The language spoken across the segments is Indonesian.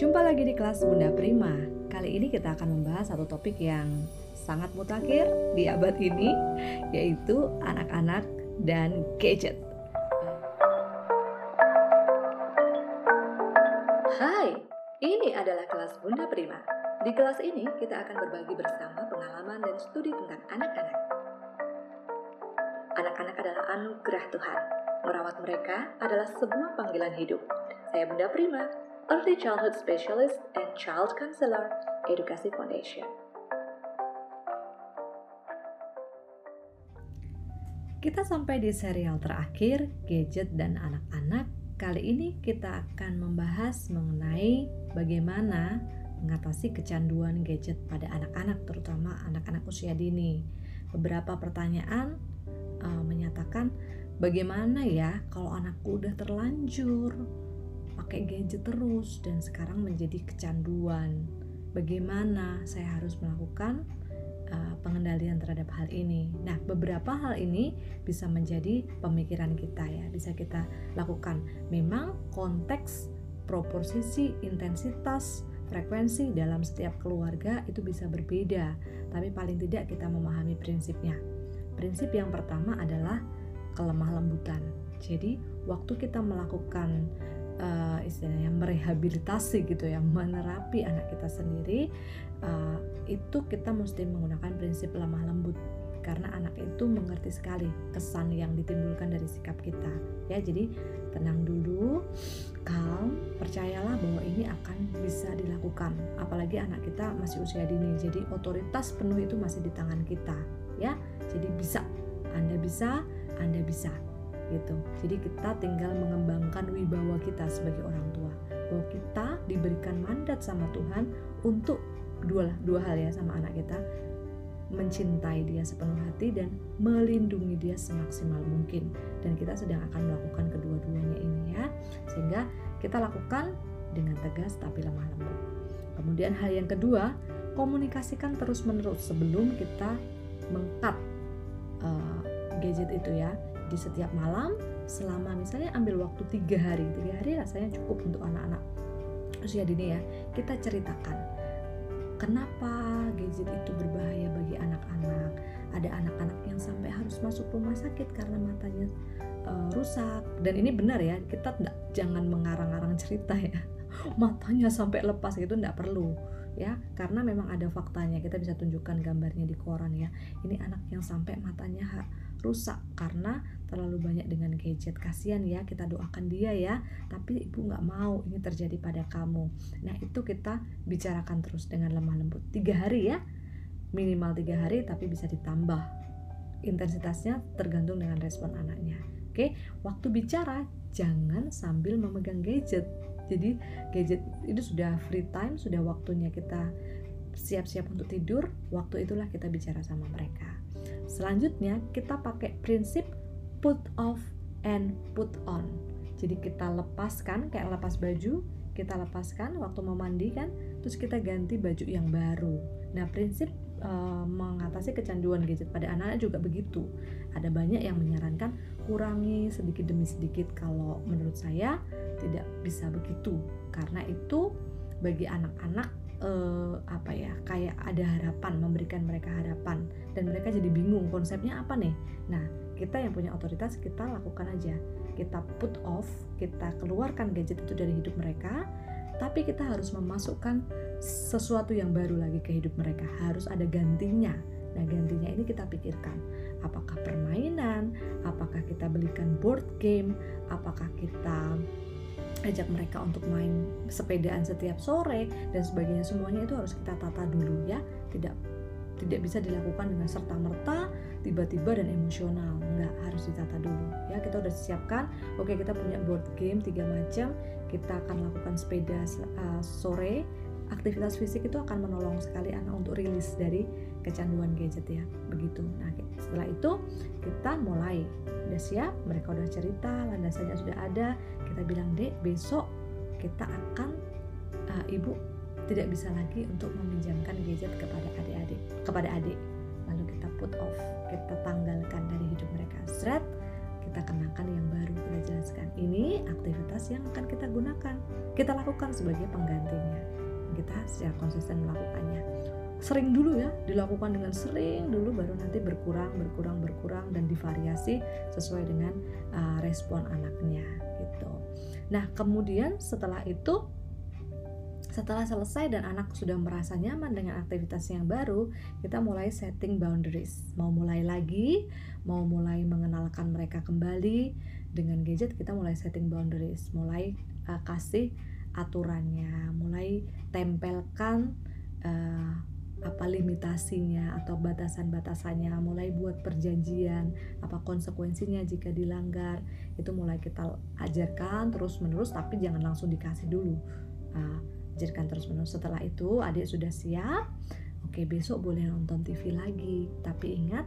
Jumpa lagi di kelas Bunda Prima. Kali ini kita akan membahas satu topik yang sangat mutakhir di abad ini, yaitu anak-anak dan gadget. Hai, ini adalah kelas Bunda Prima. Di kelas ini kita akan berbagi bersama pengalaman dan studi tentang anak-anak. Anak-anak adalah anugerah Tuhan. Merawat mereka adalah sebuah panggilan hidup. Saya Bunda Prima, Early Childhood Specialist and Child Counselor, Edukasi Foundation. Kita sampai di serial terakhir, gadget dan anak-anak. Kali ini kita akan membahas mengenai bagaimana mengatasi kecanduan gadget pada anak-anak, terutama anak-anak usia dini. Beberapa pertanyaan uh, menyatakan bagaimana ya kalau anakku udah terlanjur pakai gadget terus dan sekarang menjadi kecanduan. Bagaimana saya harus melakukan uh, pengendalian terhadap hal ini. Nah, beberapa hal ini bisa menjadi pemikiran kita ya, bisa kita lakukan. Memang konteks, proporsi, intensitas, frekuensi dalam setiap keluarga itu bisa berbeda, tapi paling tidak kita memahami prinsipnya. Prinsip yang pertama adalah kelemah lembutan. Jadi, waktu kita melakukan uh, istilahnya merehabilitasi gitu ya menerapi anak kita sendiri uh, itu kita mesti menggunakan prinsip lemah lembut. Karena anak itu mengerti sekali kesan yang ditimbulkan dari sikap kita. Ya jadi tenang dulu calm percayalah bahwa ini akan bisa dilakukan. Apalagi anak kita masih usia dini jadi otoritas penuh itu masih di tangan kita. Ya jadi bisa. Anda bisa anda bisa gitu. Jadi kita tinggal mengembangkan wibawa kita sebagai orang tua. Bahwa kita diberikan mandat sama Tuhan untuk dua dua hal ya sama anak kita. Mencintai dia sepenuh hati dan melindungi dia semaksimal mungkin. Dan kita sedang akan melakukan kedua-duanya ini ya. Sehingga kita lakukan dengan tegas tapi lemah lembut. Kemudian hal yang kedua komunikasikan terus menerus sebelum kita mengkat uh, gadget itu ya di setiap malam selama misalnya ambil waktu tiga hari tiga hari rasanya cukup untuk anak-anak. Usia dini ya kita ceritakan kenapa gadget itu berbahaya bagi anak-anak. Ada anak-anak yang sampai harus masuk rumah sakit karena matanya uh, rusak. Dan ini benar ya kita tidak jangan mengarang-arang cerita ya. Matanya sampai lepas gitu tidak perlu ya karena memang ada faktanya. Kita bisa tunjukkan gambarnya di koran ya. Ini anak yang sampai matanya rusak karena terlalu banyak dengan gadget. Kasihan ya kita doakan dia ya. Tapi ibu nggak mau ini terjadi pada kamu. Nah itu kita bicarakan terus dengan lemah lembut. Tiga hari ya. Minimal tiga hari tapi bisa ditambah. Intensitasnya tergantung dengan respon anaknya. Oke waktu bicara jangan sambil memegang gadget. Jadi gadget itu sudah free time sudah waktunya kita siap-siap untuk tidur waktu itulah kita bicara sama mereka. Selanjutnya kita pakai prinsip put off and put on. Jadi kita lepaskan kayak lepas baju kita lepaskan waktu mau mandi kan terus kita ganti baju yang baru. Nah prinsip uh, mengatasi kecanduan gadget pada anak-anak juga begitu. Ada banyak yang menyarankan kurangi sedikit demi sedikit kalau menurut saya tidak bisa begitu. Karena itu bagi anak-anak uh, apa ya kayak ada harapan memberikan mereka harapan. Dan mereka jadi bingung konsepnya apa nih. Nah kita yang punya otoritas kita lakukan aja. Kita put off kita keluarkan gadget itu dari hidup mereka tapi kita harus memasukkan sesuatu yang baru lagi ke hidup mereka. Harus ada gantinya. Nah gantinya ini kita pikirkan. Apakah permainan? Apakah kita belikan board game? Apakah kita ajak mereka untuk main sepedaan setiap sore? Dan sebagainya. Semuanya itu harus kita tata dulu ya. Tidak tidak bisa dilakukan dengan serta merta tiba-tiba dan emosional. Nggak harus ditata dulu. Ya kita udah siapkan. Oke kita punya board game tiga macam. Kita akan lakukan sepeda uh, sore. Aktivitas fisik itu akan menolong sekali anak untuk rilis dari kecanduan gadget ya. Begitu. Nah setelah itu kita mulai. Udah siap? Mereka udah cerita landasannya sudah ada. Kita bilang dek besok kita akan uh, ibu tidak bisa lagi untuk meminjamkan gadget kepada adik-adik kepada adik. Lalu kita put off kita tanggalkan dari hidup mereka. Zret, kita kenakan yang baru. Kita jelaskan ini aktivitas yang akan kita gunakan. Kita lakukan sebagai penggantinya. Kita secara konsisten melakukannya. Sering dulu ya dilakukan dengan sering dulu baru nanti berkurang berkurang berkurang dan divariasi sesuai dengan uh, respon anaknya gitu. Nah kemudian setelah itu setelah selesai dan anak sudah merasa nyaman dengan aktivitas yang baru, kita mulai setting boundaries. Mau mulai lagi, mau mulai mengenalkan mereka kembali dengan gadget, kita mulai setting boundaries, mulai uh, kasih aturannya, mulai tempelkan uh, apa limitasinya atau batasan-batasannya, mulai buat perjanjian, apa konsekuensinya jika dilanggar, itu mulai kita ajarkan terus-menerus, tapi jangan langsung dikasih dulu. Uh, ajarkan terus menerus setelah itu adik sudah siap. Oke besok boleh nonton TV lagi. Tapi ingat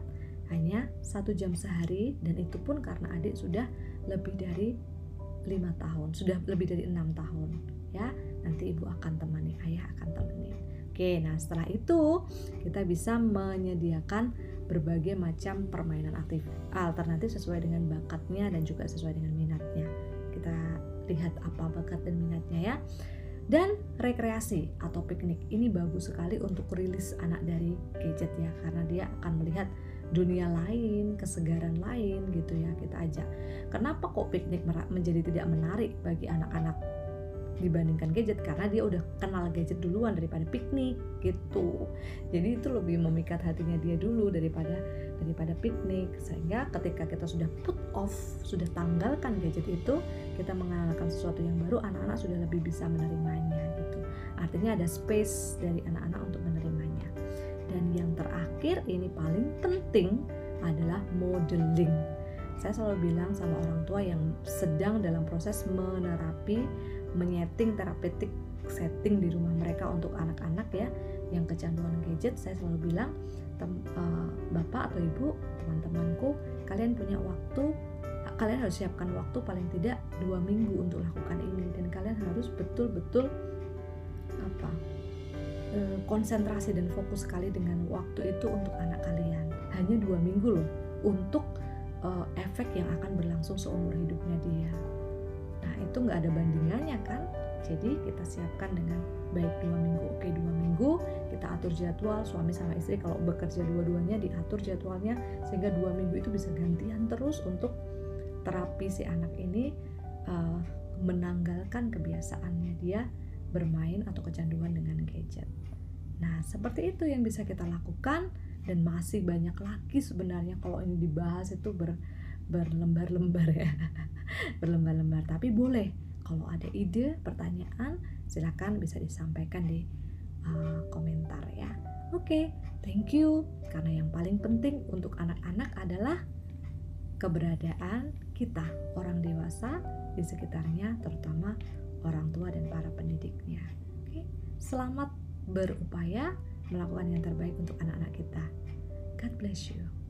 hanya satu jam sehari dan itu pun karena adik sudah lebih dari lima tahun. Sudah lebih dari enam tahun ya. Nanti ibu akan temani ayah akan temani oke nah setelah itu kita bisa menyediakan berbagai macam permainan aktif alternatif sesuai dengan bakatnya dan juga sesuai dengan minatnya. Kita lihat apa bakat dan minatnya ya dan rekreasi atau piknik ini bagus sekali untuk rilis anak dari gadget ya karena dia akan melihat dunia lain, kesegaran lain gitu ya kita ajak. Kenapa kok piknik menjadi tidak menarik bagi anak-anak dibandingkan gadget karena dia udah kenal gadget duluan daripada piknik gitu. Jadi itu lebih memikat hatinya dia dulu daripada daripada piknik sehingga ketika kita sudah put off, sudah tanggalkan gadget itu, kita mengenalkan sesuatu yang baru, anak-anak sudah lebih bisa menerimanya gitu. Artinya ada space dari anak-anak untuk menerimanya. Dan yang terakhir ini paling penting adalah modeling. Saya selalu bilang sama orang tua yang sedang dalam proses menerapi menyeting terapeutik setting di rumah mereka untuk anak-anak ya. Yang kecanduan gadget saya selalu bilang tem, uh, bapak atau ibu teman-temanku kalian punya waktu kalian harus siapkan waktu paling tidak dua minggu untuk lakukan ini. Dan kalian harus betul-betul apa uh, konsentrasi dan fokus sekali dengan waktu itu untuk anak kalian. Hanya dua minggu loh untuk uh, efek yang akan berlangsung seumur hidupnya dia itu nggak ada bandingannya kan? Jadi kita siapkan dengan baik dua minggu, oke dua minggu kita atur jadwal suami sama istri kalau bekerja dua-duanya diatur jadwalnya sehingga dua minggu itu bisa gantian terus untuk terapi si anak ini uh, menanggalkan kebiasaannya dia bermain atau kecanduan dengan gadget. Nah seperti itu yang bisa kita lakukan dan masih banyak lagi sebenarnya kalau ini dibahas itu ber, berlembar-lembar ya. Berlembar-lembar. Tapi boleh. Kalau ada ide pertanyaan silahkan bisa disampaikan di uh, komentar ya. Oke okay, thank you. Karena yang paling penting untuk anak-anak adalah keberadaan kita orang dewasa di sekitarnya terutama orang tua dan para pendidiknya. Oke okay? selamat berupaya melakukan yang terbaik untuk anak-anak kita. God bless you